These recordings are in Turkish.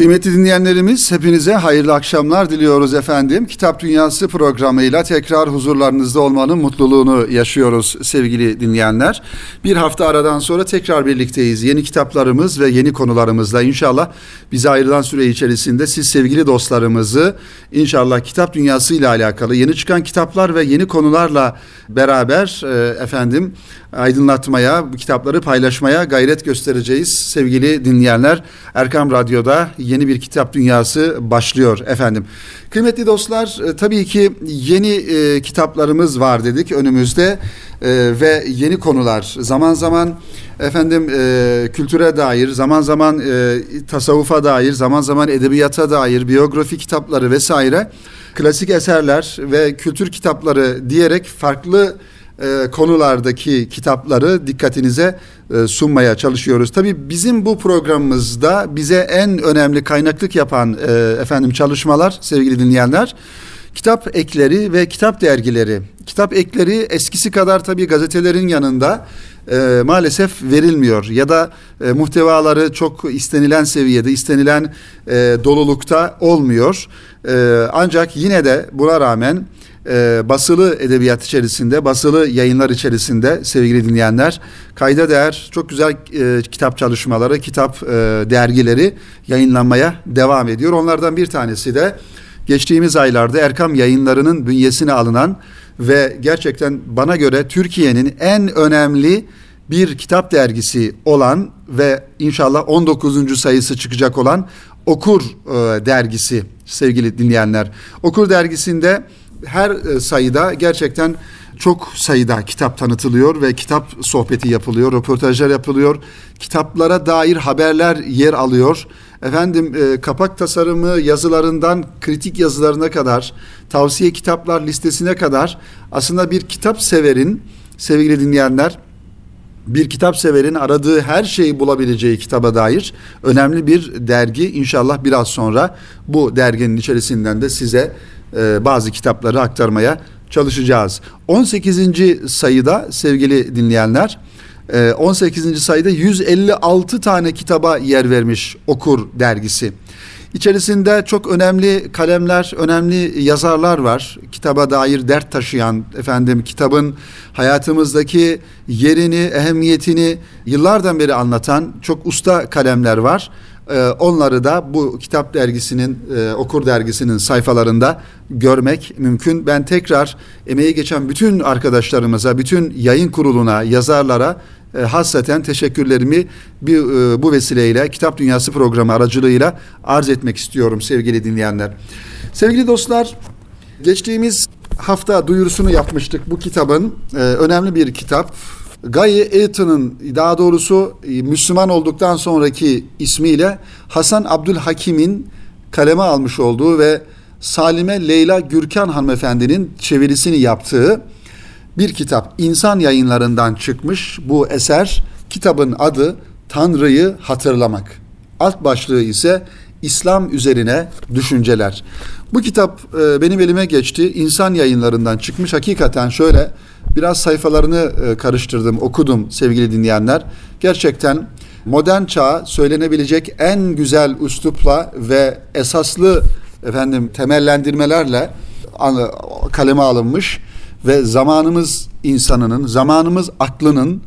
Kıymetli dinleyenlerimiz hepinize hayırlı akşamlar diliyoruz efendim. Kitap Dünyası programıyla tekrar huzurlarınızda olmanın mutluluğunu yaşıyoruz sevgili dinleyenler. Bir hafta aradan sonra tekrar birlikteyiz. Yeni kitaplarımız ve yeni konularımızla inşallah bize ayrılan süre içerisinde siz sevgili dostlarımızı inşallah Kitap Dünyası ile alakalı yeni çıkan kitaplar ve yeni konularla beraber e, efendim aydınlatmaya, bu kitapları paylaşmaya gayret göstereceğiz sevgili dinleyenler. Erkam Radyo'da yeni bir kitap dünyası başlıyor efendim. Kıymetli dostlar e, tabii ki yeni e, kitaplarımız var dedik önümüzde e, ve yeni konular zaman zaman efendim e, kültüre dair zaman zaman e, tasavvufa dair zaman zaman edebiyata dair biyografi kitapları vesaire klasik eserler ve kültür kitapları diyerek farklı e, konulardaki kitapları dikkatinize e, sunmaya çalışıyoruz. Tabii bizim bu programımızda bize en önemli kaynaklık yapan e, efendim çalışmalar sevgili dinleyenler kitap ekleri ve kitap dergileri. Kitap ekleri eskisi kadar tabii gazetelerin yanında e, maalesef verilmiyor ya da e, muhtevaları çok istenilen seviyede, istenilen e, dolulukta olmuyor. E, ancak yine de buna rağmen e, basılı edebiyat içerisinde, basılı yayınlar içerisinde sevgili dinleyenler kayda değer çok güzel e, kitap çalışmaları, kitap e, dergileri yayınlanmaya devam ediyor. Onlardan bir tanesi de geçtiğimiz aylarda Erkam yayınlarının bünyesine alınan ve gerçekten bana göre Türkiye'nin en önemli bir kitap dergisi olan ve inşallah 19. sayısı çıkacak olan Okur e, dergisi sevgili dinleyenler. Okur dergisinde her e, sayıda gerçekten çok sayıda kitap tanıtılıyor ve kitap sohbeti yapılıyor, röportajlar yapılıyor. Kitaplara dair haberler yer alıyor. Efendim e, kapak tasarımı yazılarından kritik yazılarına kadar, tavsiye kitaplar listesine kadar aslında bir kitap severin sevgili dinleyenler bir kitap severin aradığı her şeyi bulabileceği kitaba dair önemli bir dergi. İnşallah biraz sonra bu derginin içerisinden de size e, bazı kitapları aktarmaya çalışacağız. 18. sayıda sevgili dinleyenler 18. E, sayıda 156 tane kitaba yer vermiş Okur dergisi. İçerisinde çok önemli kalemler, önemli yazarlar var. Kitaba dair dert taşıyan, efendim kitabın hayatımızdaki yerini, ehemmiyetini yıllardan beri anlatan çok usta kalemler var. Ee, onları da bu kitap dergisinin, e, okur dergisinin sayfalarında görmek mümkün. Ben tekrar emeği geçen bütün arkadaşlarımıza, bütün yayın kuruluna, yazarlara e, hasreten teşekkürlerimi bir, e, bu vesileyle Kitap Dünyası programı aracılığıyla arz etmek istiyorum sevgili dinleyenler. Sevgili dostlar, geçtiğimiz hafta duyurusunu yapmıştık bu kitabın. Önemli bir kitap. Guy Eaton'ın daha doğrusu e, Müslüman olduktan sonraki ismiyle Hasan Abdülhakim'in kaleme almış olduğu ve Salime Leyla Gürkan hanımefendinin çevirisini yaptığı bir kitap. İnsan yayınlarından çıkmış bu eser. Kitabın adı Tanrı'yı Hatırlamak. Alt başlığı ise İslam üzerine düşünceler. Bu kitap e, benim elime geçti. İnsan yayınlarından çıkmış. Hakikaten şöyle biraz sayfalarını e, karıştırdım, okudum sevgili dinleyenler. Gerçekten modern çağ söylenebilecek en güzel üslupla ve esaslı efendim temellendirmelerle kaleme alınmış ve zamanımız insanının, zamanımız aklının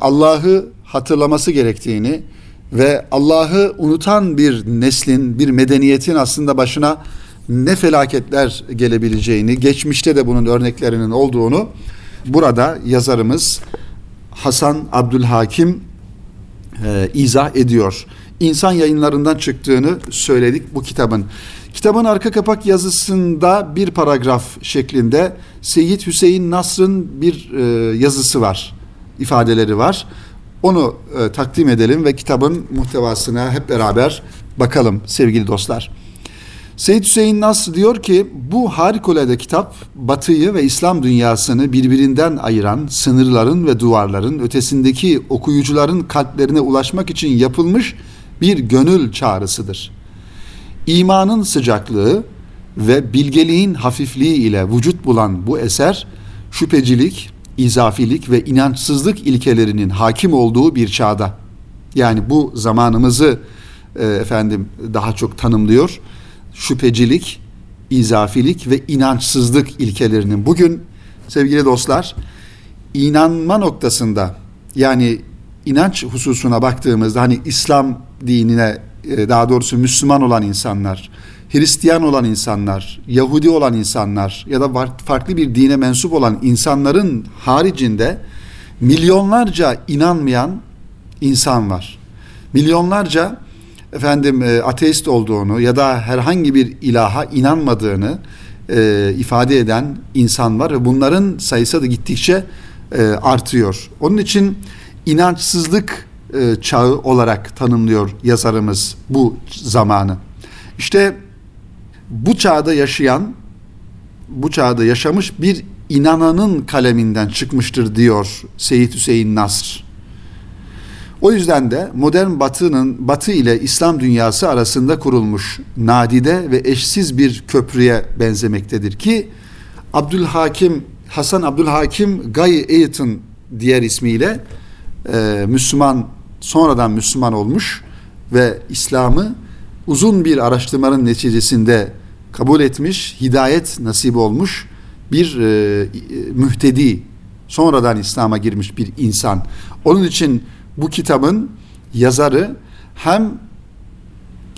Allah'ı hatırlaması gerektiğini ve Allah'ı unutan bir neslin, bir medeniyetin aslında başına ne felaketler gelebileceğini, geçmişte de bunun örneklerinin olduğunu burada yazarımız Hasan Abdülhakim e, izah ediyor. İnsan yayınlarından çıktığını söyledik bu kitabın. Kitabın arka kapak yazısında bir paragraf şeklinde Seyyid Hüseyin Nasr'ın bir e, yazısı var, ifadeleri var. Onu e, takdim edelim ve kitabın muhtevasına hep beraber bakalım sevgili dostlar. Seyyid Hüseyin Nasr diyor ki bu harikulade kitap Batı'yı ve İslam dünyasını birbirinden ayıran sınırların ve duvarların ötesindeki okuyucuların kalplerine ulaşmak için yapılmış bir gönül çağrısıdır. İmanın sıcaklığı ve bilgeliğin hafifliği ile vücut bulan bu eser şüphecilik, izafilik ve inançsızlık ilkelerinin hakim olduğu bir çağda yani bu zamanımızı e, efendim daha çok tanımlıyor. Şüphecilik, izafilik ve inançsızlık ilkelerinin bugün sevgili dostlar inanma noktasında yani inanç hususuna baktığımızda hani İslam dinine e, daha doğrusu Müslüman olan insanlar, Hristiyan olan insanlar, Yahudi olan insanlar ya da farklı bir dine mensup olan insanların haricinde milyonlarca inanmayan insan var. Milyonlarca efendim e, ateist olduğunu ya da herhangi bir ilaha inanmadığını e, ifade eden insan var ve bunların sayısı da gittikçe e, artıyor. Onun için inançsızlık e, çağı olarak tanımlıyor yazarımız bu zamanı. İşte bu çağda yaşayan, bu çağda yaşamış bir inananın kaleminden çıkmıştır diyor Seyyid Hüseyin Nasr. O yüzden de modern batının batı ile İslam dünyası arasında kurulmuş nadide ve eşsiz bir köprüye benzemektedir ki Abdülhakim Hasan Abdülhakim Guy Eaton diğer ismiyle e, Müslüman sonradan Müslüman olmuş ve İslam'ı uzun bir araştırmanın neticesinde kabul etmiş, hidayet nasip olmuş bir e, mühtedi, sonradan İslam'a girmiş bir insan. Onun için bu kitabın yazarı hem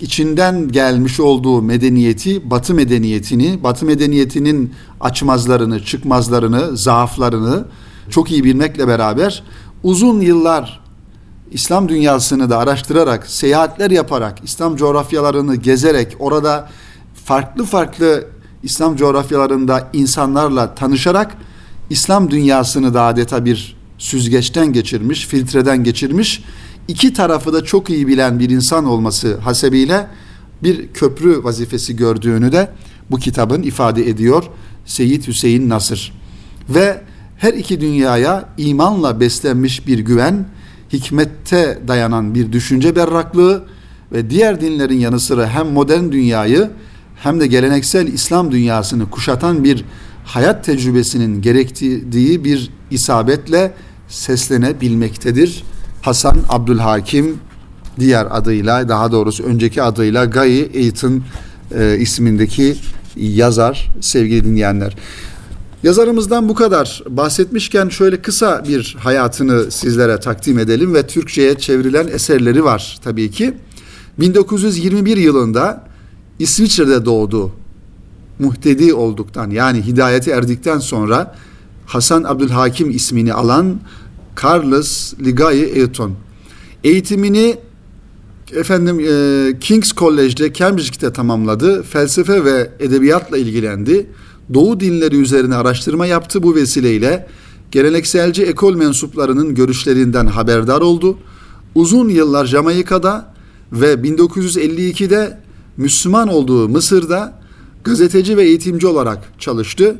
içinden gelmiş olduğu medeniyeti, Batı medeniyetini, Batı medeniyetinin açmazlarını, çıkmazlarını, zaaflarını çok iyi bilmekle beraber uzun yıllar İslam dünyasını da araştırarak, seyahatler yaparak, İslam coğrafyalarını gezerek, orada farklı farklı İslam coğrafyalarında insanlarla tanışarak İslam dünyasını da adeta bir süzgeçten geçirmiş, filtreden geçirmiş, iki tarafı da çok iyi bilen bir insan olması hasebiyle bir köprü vazifesi gördüğünü de bu kitabın ifade ediyor Seyyid Hüseyin Nasır. Ve her iki dünyaya imanla beslenmiş bir güven, hikmette dayanan bir düşünce berraklığı ve diğer dinlerin yanı sıra hem modern dünyayı hem de geleneksel İslam dünyasını kuşatan bir hayat tecrübesinin gerektiği bir isabetle seslenebilmektedir. Hasan Abdülhakim diğer adıyla daha doğrusu önceki adıyla Gayi Eğitim e, ismindeki yazar sevgili dinleyenler. Yazarımızdan bu kadar bahsetmişken şöyle kısa bir hayatını sizlere takdim edelim ve Türkçe'ye çevrilen eserleri var tabii ki. 1921 yılında İsviçre'de doğdu. Muhtedi olduktan yani hidayeti erdikten sonra Hasan Abdülhakim ismini alan Carlos Ligai Eaton. Eğitimini efendim e, King's College'de Cambridge'de tamamladı. Felsefe ve edebiyatla ilgilendi. Doğu dinleri üzerine araştırma yaptı bu vesileyle. Gelenekselci ekol mensuplarının görüşlerinden haberdar oldu. Uzun yıllar Jamaika'da ve 1952'de Müslüman olduğu Mısır'da gazeteci ve eğitimci olarak çalıştı.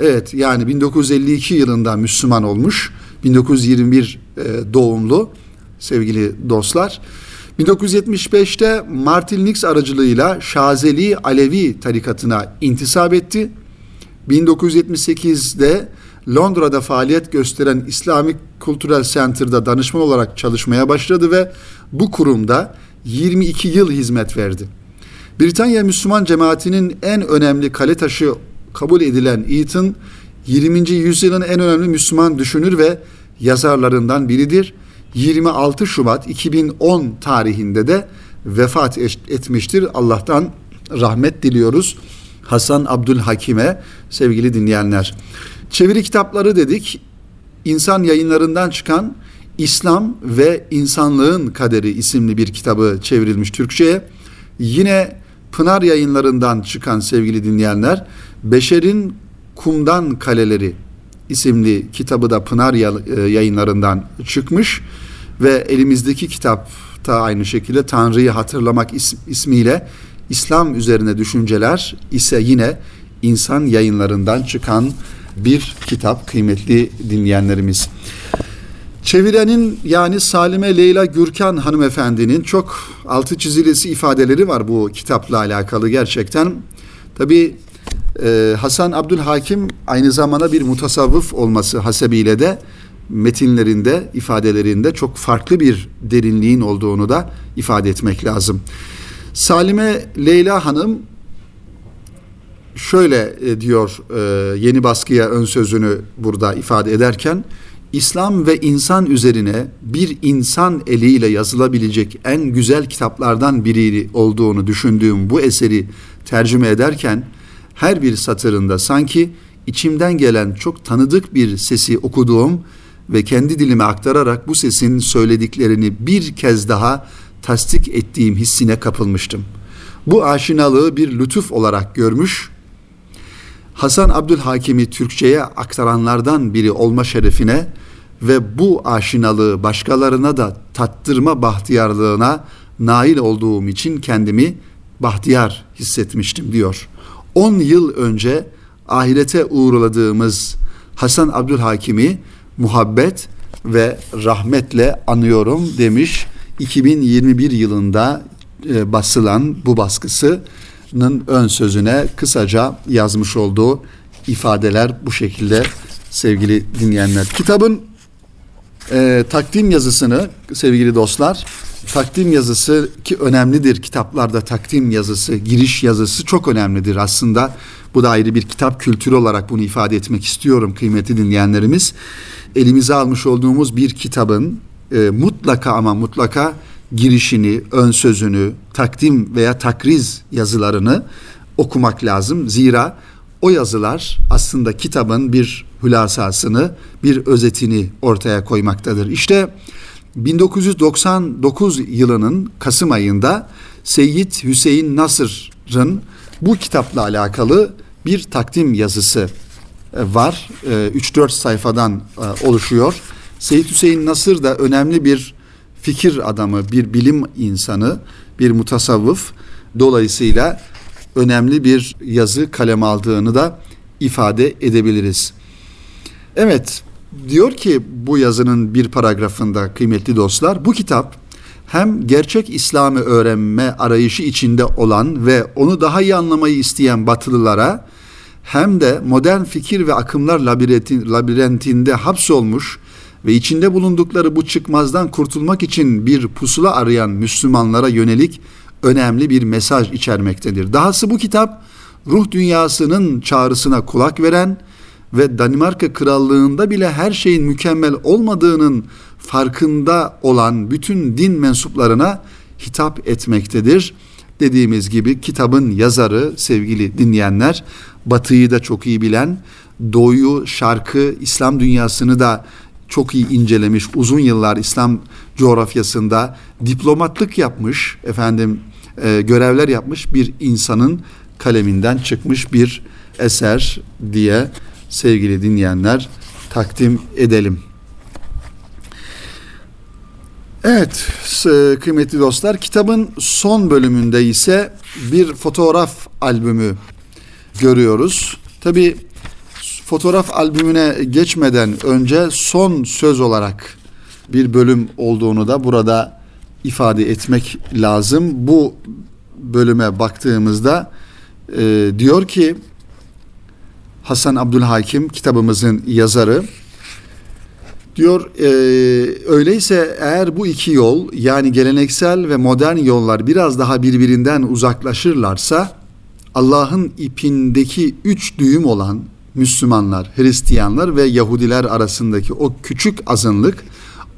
Evet yani 1952 yılında Müslüman olmuş. 1921 e, doğumlu sevgili dostlar. 1975'te Martin Nix aracılığıyla Şazeli Alevi tarikatına intisap etti. 1978'de Londra'da faaliyet gösteren İslamic Cultural Center'da danışman olarak çalışmaya başladı ve bu kurumda 22 yıl hizmet verdi. Britanya Müslüman cemaatinin en önemli kale taşı kabul edilen Eaton, 20. yüzyılın en önemli Müslüman düşünür ve yazarlarından biridir. 26 Şubat 2010 tarihinde de vefat etmiştir. Allah'tan rahmet diliyoruz. Hasan Abdülhakim'e sevgili dinleyenler. Çeviri kitapları dedik. İnsan yayınlarından çıkan İslam ve İnsanlığın Kaderi isimli bir kitabı çevrilmiş Türkçe'ye. Yine Pınar yayınlarından çıkan sevgili dinleyenler Beşer'in Kumdan Kaleleri isimli kitabı da Pınar e, yayınlarından çıkmış ve elimizdeki kitapta aynı şekilde Tanrı'yı hatırlamak ismiyle İslam üzerine düşünceler ise yine insan yayınlarından çıkan bir kitap kıymetli dinleyenlerimiz. Çevirenin yani Salime Leyla Gürkan hanımefendinin çok altı çizilesi ifadeleri var bu kitapla alakalı gerçekten. Tabi e, Hasan Abdülhakim aynı zamanda bir mutasavvıf olması hasebiyle de metinlerinde, ifadelerinde çok farklı bir derinliğin olduğunu da ifade etmek lazım. Salime Leyla Hanım şöyle e, diyor e, yeni baskıya ön sözünü burada ifade ederken İslam ve insan üzerine bir insan eliyle yazılabilecek en güzel kitaplardan biri olduğunu düşündüğüm bu eseri tercüme ederken her bir satırında sanki içimden gelen çok tanıdık bir sesi okuduğum ve kendi dilime aktararak bu sesin söylediklerini bir kez daha tasdik ettiğim hissine kapılmıştım. Bu aşinalığı bir lütuf olarak görmüş, Hasan Abdülhakim'i Türkçe'ye aktaranlardan biri olma şerefine ve bu aşinalığı başkalarına da tattırma bahtiyarlığına nail olduğum için kendimi bahtiyar hissetmiştim diyor. 10 yıl önce ahirete uğurladığımız Hasan Abdülhakim'i muhabbet ve rahmetle anıyorum demiş. 2021 yılında e, basılan bu baskısının ön sözüne kısaca yazmış olduğu ifadeler bu şekilde sevgili dinleyenler. Kitabın e, takdim yazısını sevgili dostlar takdim yazısı ki önemlidir. Kitaplarda takdim yazısı giriş yazısı çok önemlidir aslında. Bu da ayrı bir kitap kültürü olarak bunu ifade etmek istiyorum kıymetli dinleyenlerimiz. Elimize almış olduğumuz bir kitabın e, mutlaka ama mutlaka girişini ön sözünü takdim veya takriz yazılarını okumak lazım. Zira o yazılar aslında kitabın bir hülasasını, bir özetini ortaya koymaktadır. İşte 1999 yılının Kasım ayında Seyyid Hüseyin Nasır'ın bu kitapla alakalı bir takdim yazısı e, var. 3-4 e, sayfadan e, oluşuyor. Seyyid Hüseyin Nasır da önemli bir fikir adamı, bir bilim insanı, bir mutasavvıf. Dolayısıyla önemli bir yazı kalem aldığını da ifade edebiliriz. Evet, diyor ki bu yazının bir paragrafında kıymetli dostlar, bu kitap hem gerçek İslam'ı öğrenme arayışı içinde olan ve onu daha iyi anlamayı isteyen batılılara hem de modern fikir ve akımlar labirentinde hapsolmuş ve içinde bulundukları bu çıkmazdan kurtulmak için bir pusula arayan Müslümanlara yönelik önemli bir mesaj içermektedir. Dahası bu kitap ruh dünyasının çağrısına kulak veren ve Danimarka krallığında bile her şeyin mükemmel olmadığının farkında olan bütün din mensuplarına hitap etmektedir. Dediğimiz gibi kitabın yazarı sevgili dinleyenler batıyı da çok iyi bilen, doğuyu, şarkı, İslam dünyasını da çok iyi incelemiş, uzun yıllar İslam coğrafyasında diplomatlık yapmış, efendim e, görevler yapmış bir insanın kaleminden çıkmış bir eser diye sevgili dinleyenler takdim edelim. Evet kıymetli dostlar kitabın son bölümünde ise bir fotoğraf albümü görüyoruz. Tabi fotoğraf albümüne geçmeden önce son söz olarak bir bölüm olduğunu da burada ifade etmek lazım. Bu bölüme baktığımızda e, diyor ki Hasan Abdülhakim kitabımızın yazarı. Diyor e, öyleyse eğer bu iki yol yani geleneksel ve modern yollar biraz daha birbirinden uzaklaşırlarsa Allah'ın ipindeki üç düğüm olan Müslümanlar, Hristiyanlar ve Yahudiler arasındaki o küçük azınlık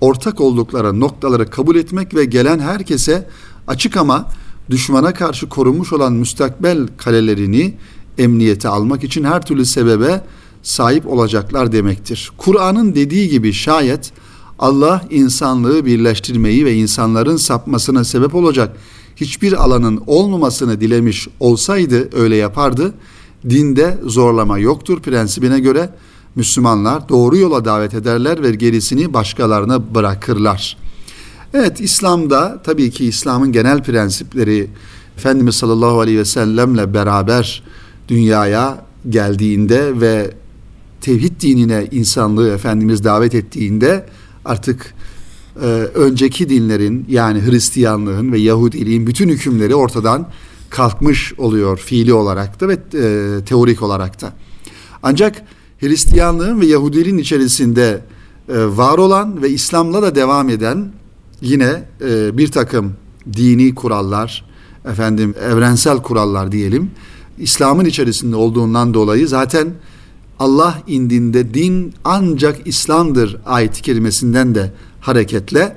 ortak oldukları noktaları kabul etmek ve gelen herkese açık ama düşmana karşı korunmuş olan müstakbel kalelerini emniyete almak için her türlü sebebe sahip olacaklar demektir. Kur'an'ın dediği gibi şayet Allah insanlığı birleştirmeyi ve insanların sapmasına sebep olacak hiçbir alanın olmamasını dilemiş olsaydı öyle yapardı. Dinde zorlama yoktur prensibine göre Müslümanlar doğru yola davet ederler ve gerisini başkalarına bırakırlar. Evet İslam'da tabii ki İslam'ın genel prensipleri Efendimiz sallallahu aleyhi ve sellemle beraber dünyaya geldiğinde ve tevhid dinine insanlığı Efendimiz davet ettiğinde artık e, önceki dinlerin yani Hristiyanlığın ve Yahudiliğin bütün hükümleri ortadan kalkmış oluyor fiili olarak da ve e, teorik olarak da. Ancak Hristiyanlığın ve Yahudiliğin içerisinde e, var olan ve İslam'la da devam eden yine e, bir takım dini kurallar, efendim evrensel kurallar diyelim. İslam'ın içerisinde olduğundan dolayı zaten Allah indinde din ancak İslam'dır ayet kelimesinden de hareketle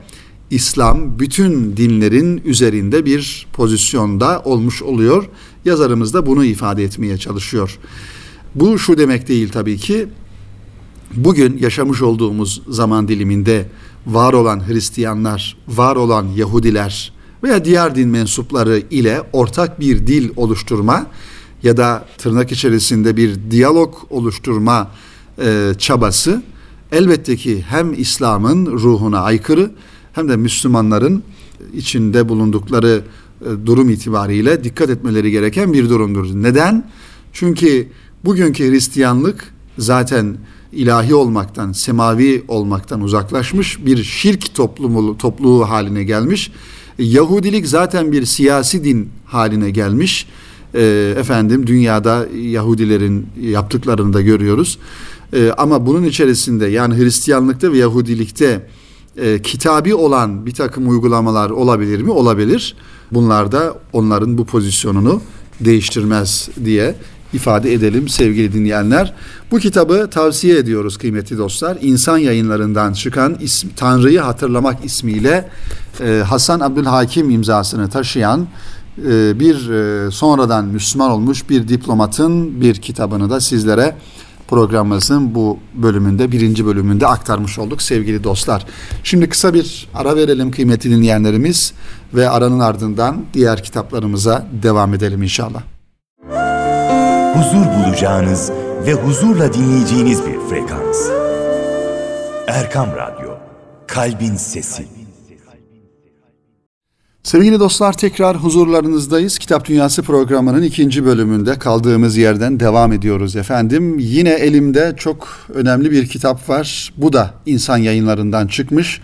İslam bütün dinlerin üzerinde bir pozisyonda olmuş oluyor. Yazarımız da bunu ifade etmeye çalışıyor. Bu şu demek değil tabii ki. Bugün yaşamış olduğumuz zaman diliminde var olan Hristiyanlar, var olan Yahudiler veya diğer din mensupları ile ortak bir dil oluşturma ya da tırnak içerisinde bir diyalog oluşturma e, çabası elbette ki hem İslam'ın ruhuna aykırı hem de Müslümanların içinde bulundukları e, durum itibariyle dikkat etmeleri gereken bir durumdur. Neden? Çünkü bugünkü Hristiyanlık zaten ilahi olmaktan, semavi olmaktan uzaklaşmış bir şirk toplumu, topluluğu haline gelmiş. Yahudilik zaten bir siyasi din haline gelmiş. E, efendim dünyada Yahudilerin yaptıklarını da görüyoruz. E, ama bunun içerisinde yani Hristiyanlıkta ve Yahudilikte e, kitabi olan bir takım uygulamalar olabilir mi? Olabilir. Bunlar da onların bu pozisyonunu değiştirmez diye ifade edelim sevgili dinleyenler. Bu kitabı tavsiye ediyoruz kıymetli dostlar. İnsan yayınlarından çıkan ism, Tanrı'yı Hatırlamak ismiyle e, Hasan Abdülhakim imzasını taşıyan bir e, sonradan Müslüman olmuş bir diplomatın bir kitabını da sizlere programımızın bu bölümünde, birinci bölümünde aktarmış olduk sevgili dostlar. Şimdi kısa bir ara verelim kıymetli dinleyenlerimiz ve aranın ardından diğer kitaplarımıza devam edelim inşallah. Huzur bulacağınız ve huzurla dinleyeceğiniz bir frekans. Erkam Radyo, Kalbin Sesi. Sevgili dostlar tekrar huzurlarınızdayız. Kitap Dünyası programının ikinci bölümünde kaldığımız yerden devam ediyoruz efendim. Yine elimde çok önemli bir kitap var. Bu da insan yayınlarından çıkmış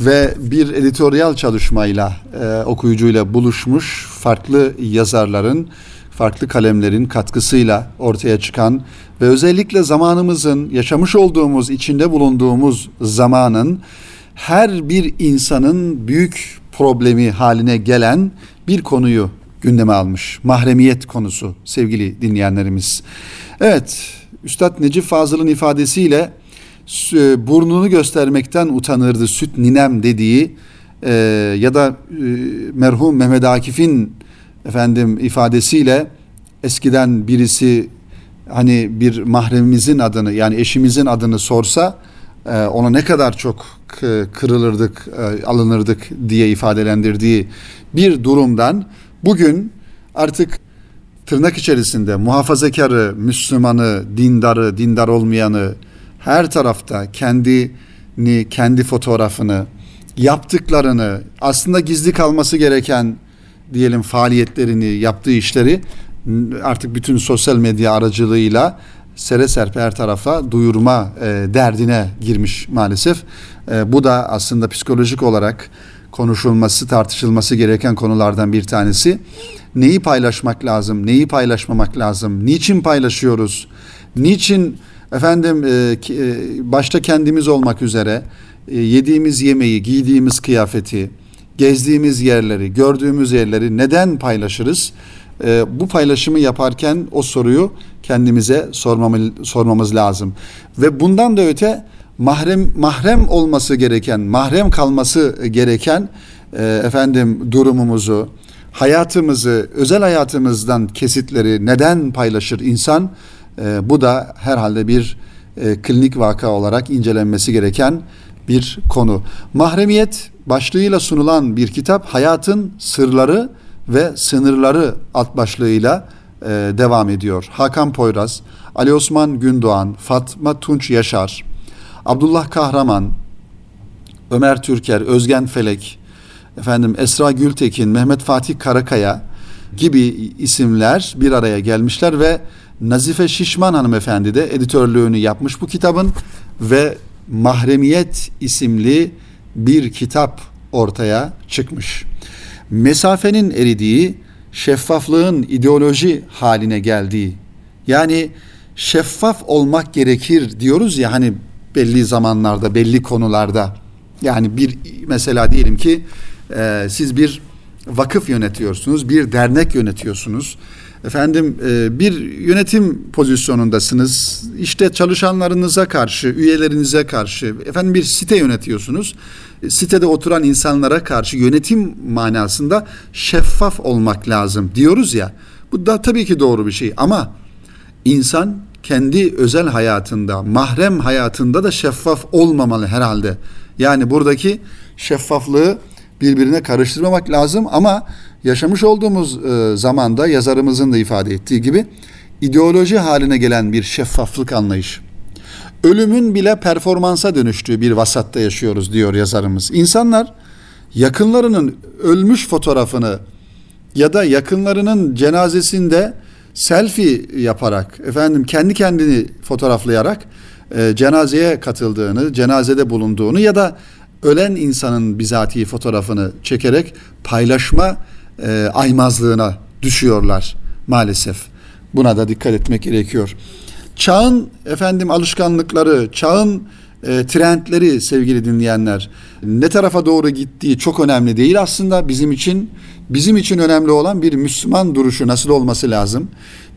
ve bir editoryal çalışmayla e, okuyucuyla buluşmuş farklı yazarların farklı kalemlerin katkısıyla ortaya çıkan ve özellikle zamanımızın yaşamış olduğumuz içinde bulunduğumuz zamanın her bir insanın büyük problemi haline gelen bir konuyu gündeme almış. Mahremiyet konusu sevgili dinleyenlerimiz. Evet, Üstad Necip Fazıl'ın ifadesiyle burnunu göstermekten utanırdı süt ninem dediği e, ya da e, merhum Mehmet Akif'in efendim ifadesiyle eskiden birisi hani bir mahremimizin adını yani eşimizin adını sorsa ona ne kadar çok kırılırdık, e, alınırdık diye ifadelendirdiği bir durumdan bugün artık tırnak içerisinde muhafazakarı, Müslümanı, dindarı, dindar olmayanı her tarafta kendini, kendi fotoğrafını, yaptıklarını, aslında gizli kalması gereken diyelim faaliyetlerini, yaptığı işleri artık bütün sosyal medya aracılığıyla sere serpe her tarafa duyurma e, derdine girmiş maalesef. E, bu da aslında psikolojik olarak konuşulması, tartışılması gereken konulardan bir tanesi. Neyi paylaşmak lazım, neyi paylaşmamak lazım, niçin paylaşıyoruz, niçin efendim e, e, başta kendimiz olmak üzere e, yediğimiz yemeği, giydiğimiz kıyafeti, gezdiğimiz yerleri, gördüğümüz yerleri neden paylaşırız? E, bu paylaşımı yaparken o soruyu kendimize sormamız, sormamız lazım. Ve bundan da öte mahrem mahrem olması gereken, mahrem kalması gereken e, efendim durumumuzu, hayatımızı, özel hayatımızdan kesitleri neden paylaşır insan? E, bu da herhalde bir e, klinik vaka olarak incelenmesi gereken bir konu. Mahremiyet başlığıyla sunulan bir kitap hayatın sırları ve sınırları alt başlığıyla e, devam ediyor. Hakan Poyraz, Ali Osman Gündoğan, Fatma Tunç Yaşar, Abdullah Kahraman, Ömer Türker, Özgen Felek, efendim Esra Gültekin, Mehmet Fatih Karakaya gibi isimler bir araya gelmişler ve Nazife Şişman hanımefendi de editörlüğünü yapmış bu kitabın ve Mahremiyet isimli bir kitap ortaya çıkmış. Mesafenin eridiği, şeffaflığın ideoloji haline geldiği yani şeffaf olmak gerekir diyoruz ya hani belli zamanlarda, belli konularda. Yani bir mesela diyelim ki e, siz bir vakıf yönetiyorsunuz, bir dernek yönetiyorsunuz. Efendim e, bir yönetim pozisyonundasınız. İşte çalışanlarınıza karşı, üyelerinize karşı, efendim bir site yönetiyorsunuz. E, sitede oturan insanlara karşı yönetim manasında şeffaf olmak lazım diyoruz ya. Bu da tabii ki doğru bir şey ama insan kendi özel hayatında, mahrem hayatında da şeffaf olmamalı herhalde. Yani buradaki şeffaflığı birbirine karıştırmamak lazım ama yaşamış olduğumuz e, zamanda yazarımızın da ifade ettiği gibi ideoloji haline gelen bir şeffaflık anlayışı. Ölümün bile performansa dönüştüğü bir vasatta yaşıyoruz diyor yazarımız. İnsanlar yakınlarının ölmüş fotoğrafını ya da yakınlarının cenazesinde selfie yaparak efendim kendi kendini fotoğraflayarak e, cenazeye katıldığını, cenazede bulunduğunu ya da ölen insanın bizatihi fotoğrafını çekerek paylaşma e, aymazlığına düşüyorlar maalesef. Buna da dikkat etmek gerekiyor. Çağın efendim alışkanlıkları, çağın e, trendleri sevgili dinleyenler ne tarafa doğru gittiği çok önemli değil aslında bizim için. Bizim için önemli olan bir Müslüman duruşu nasıl olması lazım?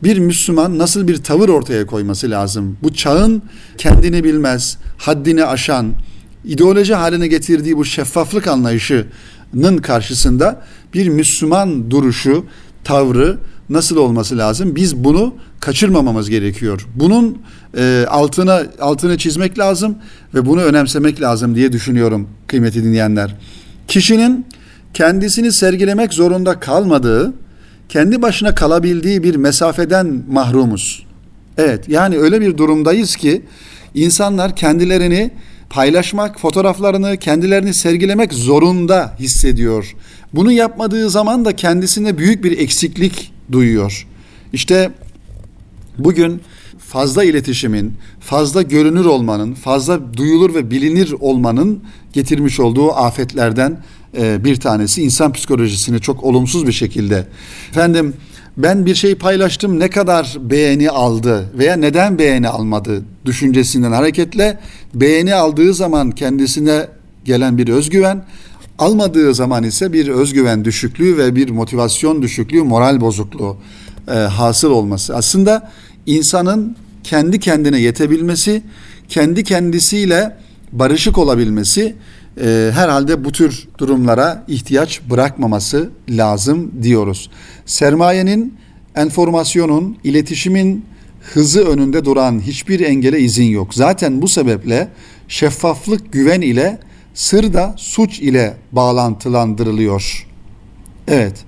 Bir Müslüman nasıl bir tavır ortaya koyması lazım? Bu çağın kendini bilmez, haddini aşan, ideoloji haline getirdiği bu şeffaflık anlayışının karşısında bir Müslüman duruşu, tavrı nasıl olması lazım? Biz bunu kaçırmamamız gerekiyor. Bunun e, altına altını çizmek lazım ve bunu önemsemek lazım diye düşünüyorum kıymeti dinleyenler. Kişinin kendisini sergilemek zorunda kalmadığı, kendi başına kalabildiği bir mesafeden mahrumuz. Evet, yani öyle bir durumdayız ki insanlar kendilerini paylaşmak, fotoğraflarını, kendilerini sergilemek zorunda hissediyor. Bunu yapmadığı zaman da kendisine büyük bir eksiklik duyuyor. İşte bugün fazla iletişimin, fazla görünür olmanın, fazla duyulur ve bilinir olmanın getirmiş olduğu afetlerden e, bir tanesi insan psikolojisini çok olumsuz bir şekilde. Efendim ben bir şey paylaştım ne kadar beğeni aldı veya neden beğeni almadı düşüncesinden hareketle beğeni aldığı zaman kendisine gelen bir özgüven almadığı zaman ise bir özgüven düşüklüğü ve bir motivasyon düşüklüğü, moral bozukluğu e, hasıl olması. Aslında insanın kendi kendine yetebilmesi, kendi kendisiyle barışık olabilmesi e, herhalde bu tür durumlara ihtiyaç bırakmaması lazım diyoruz. Sermayenin, enformasyonun, iletişimin hızı önünde duran hiçbir engele izin yok. Zaten bu sebeple şeffaflık güven ile sır da suç ile bağlantılandırılıyor. Evet.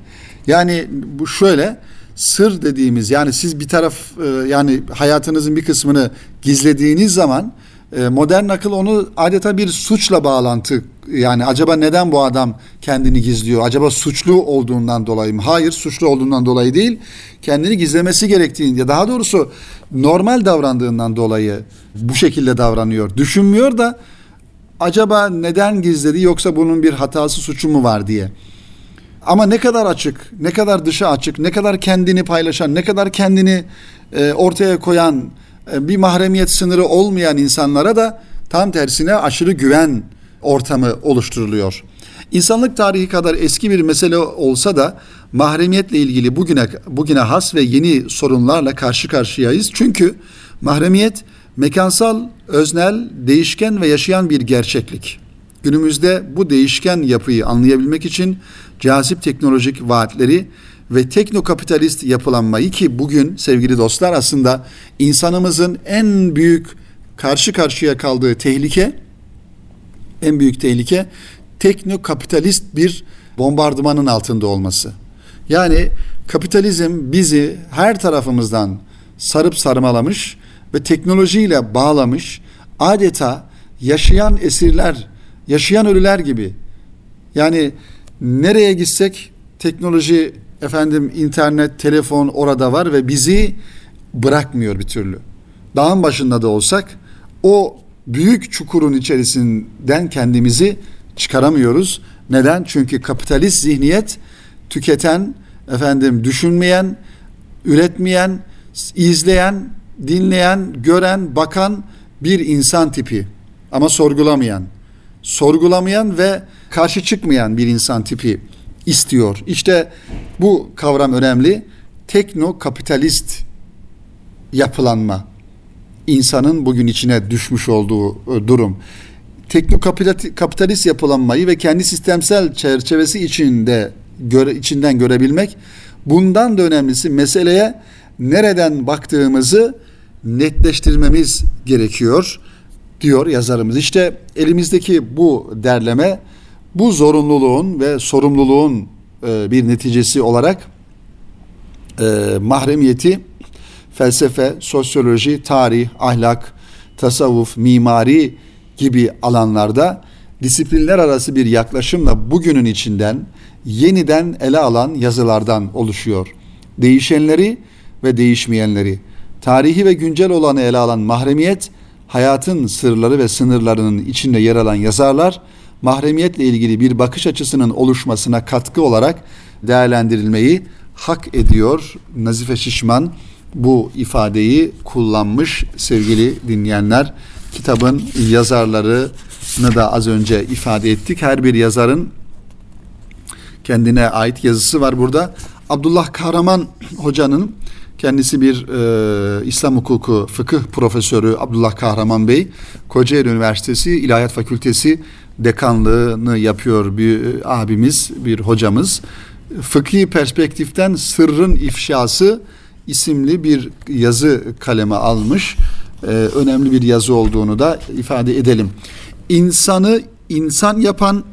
Yani bu şöyle sır dediğimiz yani siz bir taraf e, yani hayatınızın bir kısmını gizlediğiniz zaman e, modern akıl onu adeta bir suçla bağlantı yani acaba neden bu adam kendini gizliyor? Acaba suçlu olduğundan dolayı mı? Hayır, suçlu olduğundan dolayı değil. Kendini gizlemesi gerektiğinde daha doğrusu normal davrandığından dolayı bu şekilde davranıyor. Düşünmüyor da acaba neden gizledi yoksa bunun bir hatası suçu mu var diye. Ama ne kadar açık, ne kadar dışa açık, ne kadar kendini paylaşan, ne kadar kendini e, ortaya koyan bir mahremiyet sınırı olmayan insanlara da tam tersine aşırı güven ortamı oluşturuluyor. İnsanlık tarihi kadar eski bir mesele olsa da mahremiyetle ilgili bugüne bugüne has ve yeni sorunlarla karşı karşıyayız. Çünkü mahremiyet mekansal, öznel, değişken ve yaşayan bir gerçeklik. Günümüzde bu değişken yapıyı anlayabilmek için cazip teknolojik vaatleri ve teknokapitalist yapılanmayı ki bugün sevgili dostlar aslında insanımızın en büyük karşı karşıya kaldığı tehlike en büyük tehlike teknokapitalist bir bombardımanın altında olması. Yani kapitalizm bizi her tarafımızdan sarıp sarmalamış ve teknolojiyle bağlamış adeta yaşayan esirler, yaşayan ölüler gibi. Yani nereye gitsek teknoloji efendim internet, telefon orada var ve bizi bırakmıyor bir türlü. Dağın başında da olsak o büyük çukurun içerisinden kendimizi çıkaramıyoruz. Neden? Çünkü kapitalist zihniyet tüketen, efendim düşünmeyen, üretmeyen, izleyen, dinleyen, gören, bakan bir insan tipi. ama sorgulamayan, sorgulamayan ve karşı çıkmayan bir insan tipi istiyor. İşte bu kavram önemli. Tekno kapitalist yapılanma insanın bugün içine düşmüş olduğu e, durum. Tekno kapitalist yapılanmayı ve kendi sistemsel çerçevesi içinde göre, içinden görebilmek bundan da önemlisi meseleye nereden baktığımızı netleştirmemiz gerekiyor diyor yazarımız. İşte elimizdeki bu derleme bu zorunluluğun ve sorumluluğun e, bir neticesi olarak e, mahremiyeti felsefe, sosyoloji, tarih, ahlak, tasavvuf, mimari gibi alanlarda disiplinler arası bir yaklaşımla bugünün içinden yeniden ele alan yazılardan oluşuyor. Değişenleri ve değişmeyenleri, tarihi ve güncel olanı ele alan mahremiyet, hayatın sırları ve sınırlarının içinde yer alan yazarlar, mahremiyetle ilgili bir bakış açısının oluşmasına katkı olarak değerlendirilmeyi hak ediyor. Nazife Şişman bu ifadeyi kullanmış sevgili dinleyenler. Kitabın yazarlarını da az önce ifade ettik. Her bir yazarın kendine ait yazısı var burada. Abdullah Kahraman hocanın kendisi bir e, İslam hukuku fıkıh profesörü Abdullah Kahraman Bey Kocaeli Üniversitesi İlahiyat Fakültesi dekanlığını yapıyor bir abimiz, bir hocamız. Fıkhi perspektiften sırrın ifşası isimli bir yazı kaleme almış. Ee, önemli bir yazı olduğunu da ifade edelim. İnsanı insan yapan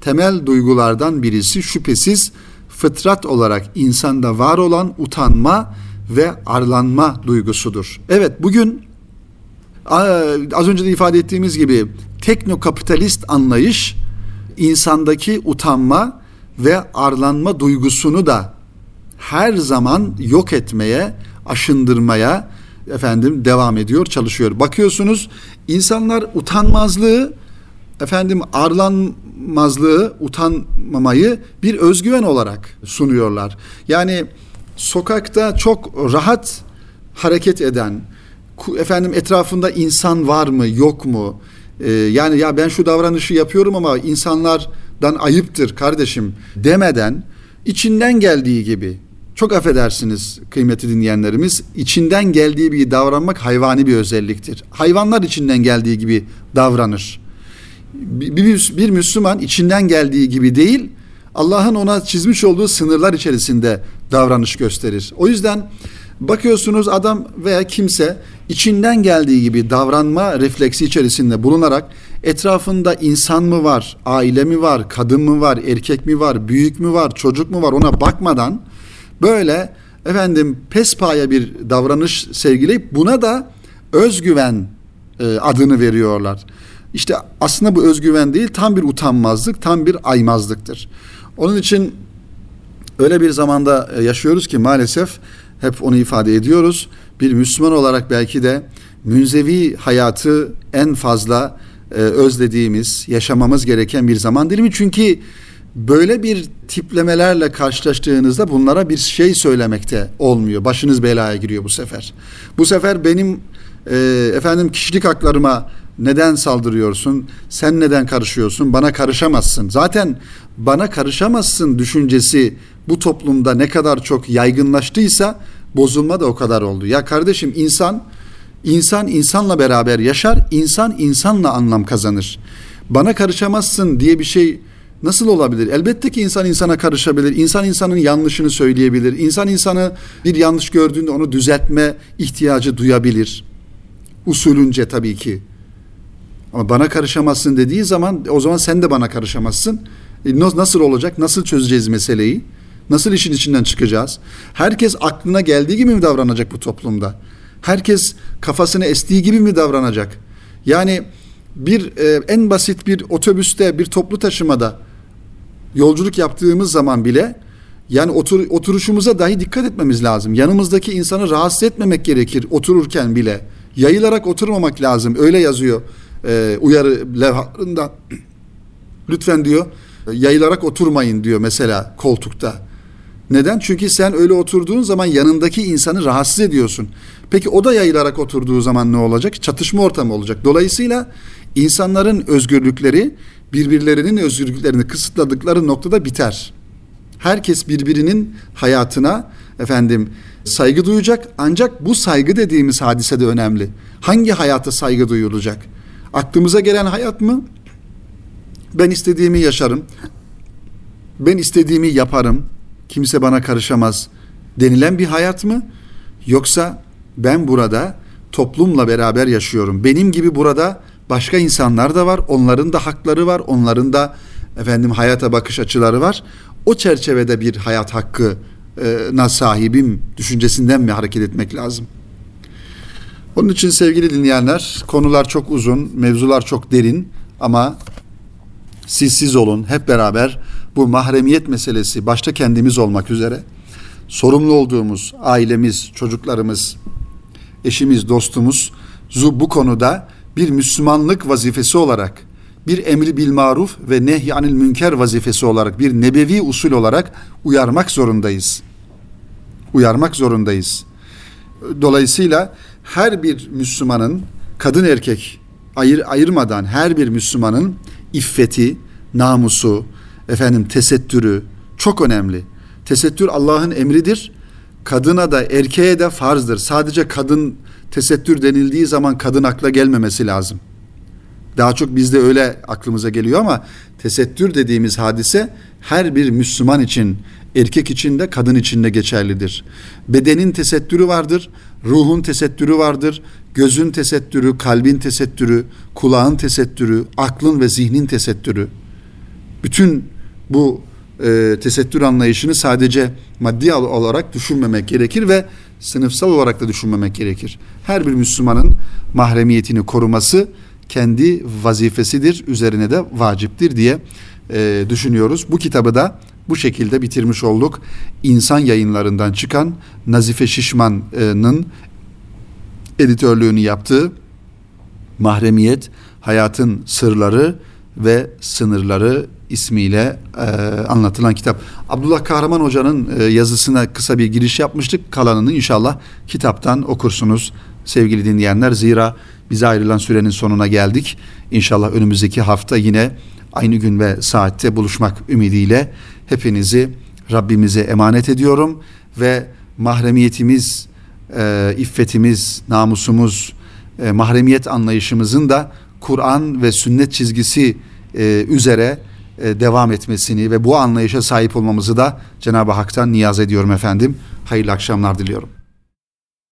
temel duygulardan birisi şüphesiz fıtrat olarak insanda var olan utanma ve arlanma duygusudur. Evet bugün az önce de ifade ettiğimiz gibi teknokapitalist anlayış insandaki utanma ve arlanma duygusunu da her zaman yok etmeye, aşındırmaya efendim devam ediyor, çalışıyor. Bakıyorsunuz insanlar utanmazlığı efendim arlanmazlığı, utanmamayı bir özgüven olarak sunuyorlar. Yani sokakta çok rahat hareket eden, efendim etrafında insan var mı, yok mu? Ee, yani ya ben şu davranışı yapıyorum ama insanlardan ayıptır kardeşim demeden içinden geldiği gibi çok affedersiniz kıymetli dinleyenlerimiz. içinden geldiği gibi davranmak hayvani bir özelliktir. Hayvanlar içinden geldiği gibi davranır. Bir, bir, bir Müslüman içinden geldiği gibi değil, Allah'ın ona çizmiş olduğu sınırlar içerisinde davranış gösterir. O yüzden bakıyorsunuz adam veya kimse içinden geldiği gibi davranma refleksi içerisinde bulunarak etrafında insan mı var, aile mi var, kadın mı var, erkek mi var, büyük mü var, çocuk mu var ona bakmadan Böyle efendim pespaya bir davranış sergileyip buna da özgüven e, adını veriyorlar. İşte aslında bu özgüven değil tam bir utanmazlık, tam bir aymazlıktır. Onun için öyle bir zamanda e, yaşıyoruz ki maalesef hep onu ifade ediyoruz. Bir Müslüman olarak belki de münzevi hayatı en fazla e, özlediğimiz, yaşamamız gereken bir zaman dilimi. Çünkü böyle bir tiplemelerle karşılaştığınızda bunlara bir şey söylemekte olmuyor. Başınız belaya giriyor bu sefer. Bu sefer benim e, efendim kişilik haklarıma neden saldırıyorsun? Sen neden karışıyorsun? Bana karışamazsın. Zaten bana karışamazsın düşüncesi bu toplumda ne kadar çok yaygınlaştıysa bozulma da o kadar oldu. Ya kardeşim insan insan insanla beraber yaşar, insan insanla anlam kazanır. Bana karışamazsın diye bir şey Nasıl olabilir? Elbette ki insan insana karışabilir. İnsan insanın yanlışını söyleyebilir. İnsan insanı bir yanlış gördüğünde onu düzeltme ihtiyacı duyabilir. Usulünce tabii ki. Ama bana karışamazsın dediği zaman o zaman sen de bana karışamazsın. E nasıl olacak? Nasıl çözeceğiz meseleyi? Nasıl işin içinden çıkacağız? Herkes aklına geldiği gibi mi davranacak bu toplumda? Herkes kafasını estiği gibi mi davranacak? Yani bir e, en basit bir otobüste, bir toplu taşımada yolculuk yaptığımız zaman bile yani otur, oturuşumuza dahi dikkat etmemiz lazım. Yanımızdaki insanı rahatsız etmemek gerekir otururken bile. Yayılarak oturmamak lazım. Öyle yazıyor e, uyarı levhalarında. Lütfen diyor yayılarak oturmayın diyor mesela koltukta. Neden? Çünkü sen öyle oturduğun zaman yanındaki insanı rahatsız ediyorsun. Peki o da yayılarak oturduğu zaman ne olacak? Çatışma ortamı olacak. Dolayısıyla insanların özgürlükleri birbirlerinin özgürlüklerini kısıtladıkları noktada biter. Herkes birbirinin hayatına efendim saygı duyacak ancak bu saygı dediğimiz hadise de önemli. Hangi hayata saygı duyulacak? Aklımıza gelen hayat mı? Ben istediğimi yaşarım. Ben istediğimi yaparım. Kimse bana karışamaz denilen bir hayat mı? Yoksa ben burada toplumla beraber yaşıyorum. Benim gibi burada başka insanlar da var. Onların da hakları var. Onların da efendim hayata bakış açıları var. O çerçevede bir hayat hakkına sahibim düşüncesinden mi hareket etmek lazım? Onun için sevgili dinleyenler konular çok uzun, mevzular çok derin ama siz siz olun hep beraber bu mahremiyet meselesi başta kendimiz olmak üzere sorumlu olduğumuz ailemiz, çocuklarımız, eşimiz, dostumuz bu konuda bir Müslümanlık vazifesi olarak bir emri bil maruf ve nehyanil münker vazifesi olarak bir nebevi usul olarak uyarmak zorundayız. Uyarmak zorundayız. Dolayısıyla her bir Müslümanın kadın erkek ayır, ayırmadan her bir Müslümanın iffeti, namusu, efendim tesettürü çok önemli. Tesettür Allah'ın emridir. Kadına da erkeğe de farzdır. Sadece kadın tesettür denildiği zaman kadın akla gelmemesi lazım. Daha çok bizde öyle aklımıza geliyor ama tesettür dediğimiz hadise her bir Müslüman için, erkek için de kadın için de geçerlidir. Bedenin tesettürü vardır, ruhun tesettürü vardır, gözün tesettürü, kalbin tesettürü, kulağın tesettürü, aklın ve zihnin tesettürü. Bütün bu e, tesettür anlayışını sadece maddi olarak düşünmemek gerekir ve sınıfsal olarak da düşünmemek gerekir. Her bir Müslümanın mahremiyetini koruması kendi vazifesidir, üzerine de vaciptir diye e, düşünüyoruz. Bu kitabı da bu şekilde bitirmiş olduk. İnsan yayınlarından çıkan Nazife Şişman'ın editörlüğünü yaptığı Mahremiyet, Hayatın Sırları ve Sınırları ismiyle e, anlatılan kitap. Abdullah Kahraman Hoca'nın e, yazısına kısa bir giriş yapmıştık. Kalanını inşallah kitaptan okursunuz sevgili dinleyenler. Zira bize ayrılan sürenin sonuna geldik. İnşallah önümüzdeki hafta yine aynı gün ve saatte buluşmak ümidiyle hepinizi Rabbimize emanet ediyorum ve mahremiyetimiz, e, iffetimiz, namusumuz, e, mahremiyet anlayışımızın da Kur'an ve sünnet çizgisi e, üzere e, devam etmesini ve bu anlayışa sahip olmamızı da Cenab-ı Hak'tan niyaz ediyorum efendim. Hayırlı akşamlar diliyorum.